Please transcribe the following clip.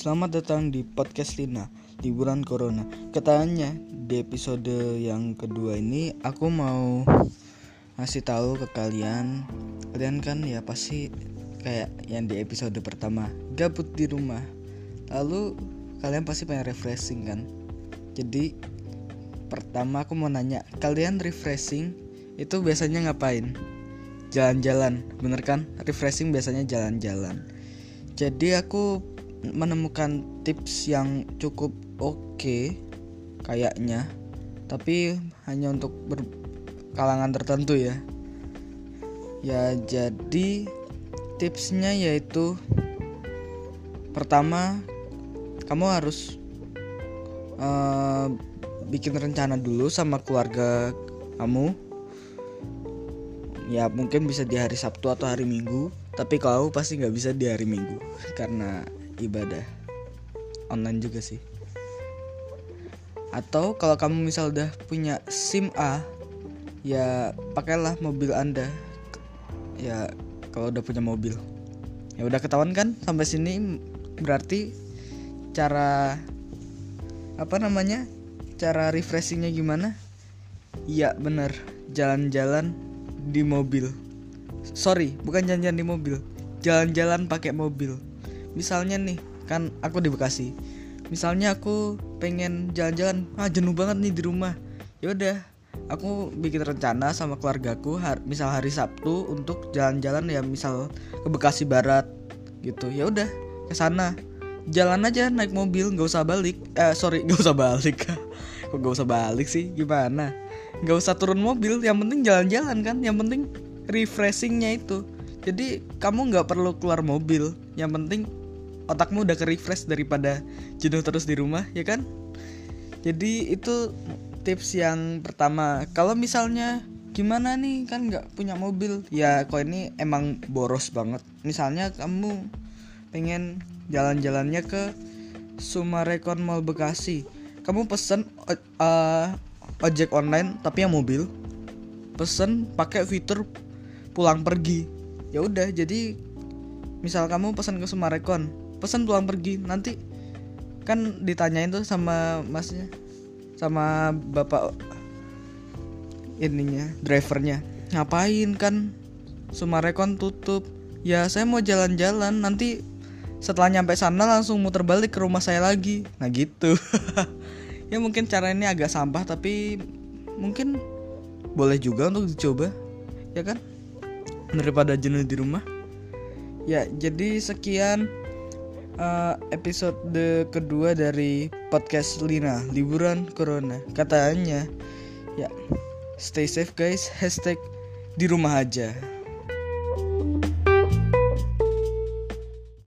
Selamat datang di podcast Lina Liburan Corona. Katanya di episode yang kedua ini Aku mau ngasih tahu ke kalian. Kalian kan ya pasti kayak yang di episode pertama Gabut di rumah. Lalu kalian pasti pengen refreshing kan? Jadi pertama aku mau nanya Kalian refreshing itu biasanya ngapain? Jalan-jalan, bener kan? Refreshing biasanya jalan-jalan. Jadi aku menemukan tips yang cukup oke okay, kayaknya. Tapi hanya untuk kalangan tertentu ya. Ya jadi tipsnya yaitu pertama kamu harus uh, bikin rencana dulu sama keluarga kamu. Ya mungkin bisa di hari Sabtu atau hari Minggu tapi kau pasti nggak bisa di hari Minggu karena ibadah. Online juga sih. Atau kalau kamu misal udah punya SIM A ya pakailah mobil anda. Ya kalau udah punya mobil. Ya udah ketahuan kan sampai sini berarti cara apa namanya cara refreshingnya gimana? Iya bener jalan-jalan di mobil. Sorry bukan jalan-jalan di mobil. Jalan-jalan pakai mobil misalnya nih kan aku di Bekasi. Misalnya aku pengen jalan-jalan ah jenuh banget nih di rumah. Ya udah aku bikin rencana sama keluargaku har misal hari Sabtu untuk jalan-jalan ya misal ke Bekasi Barat gitu. Ya udah ke sana. Jalan aja naik mobil nggak usah balik. Eh sorry nggak usah balik. Kok nggak usah balik sih? Gimana? Nggak usah turun mobil yang penting jalan-jalan kan? Yang penting refreshingnya itu. Jadi kamu nggak perlu keluar mobil. Yang penting otakmu udah ke refresh daripada jenuh terus di rumah ya kan? Jadi itu tips yang pertama. Kalau misalnya gimana nih kan nggak punya mobil? Ya kok ini emang boros banget. Misalnya kamu pengen jalan-jalannya ke Sumarekon Mall Bekasi. Kamu pesen uh, ojek online tapi yang mobil. Pesen pakai fitur pulang pergi. Ya udah jadi misal kamu pesan ke Sumarekon pesan pulang pergi. Nanti kan ditanyain tuh sama masnya sama bapak ininya drivernya. Ngapain kan? Sumarekon tutup. Ya saya mau jalan-jalan. Nanti setelah nyampe sana langsung muter balik ke rumah saya lagi. Nah gitu. Ya mungkin cara ini agak sampah tapi mungkin boleh juga untuk dicoba. Ya kan? Daripada jenuh di rumah. Ya jadi sekian uh, episode kedua dari podcast Lina liburan corona. Katanya ya stay safe guys hashtag di rumah aja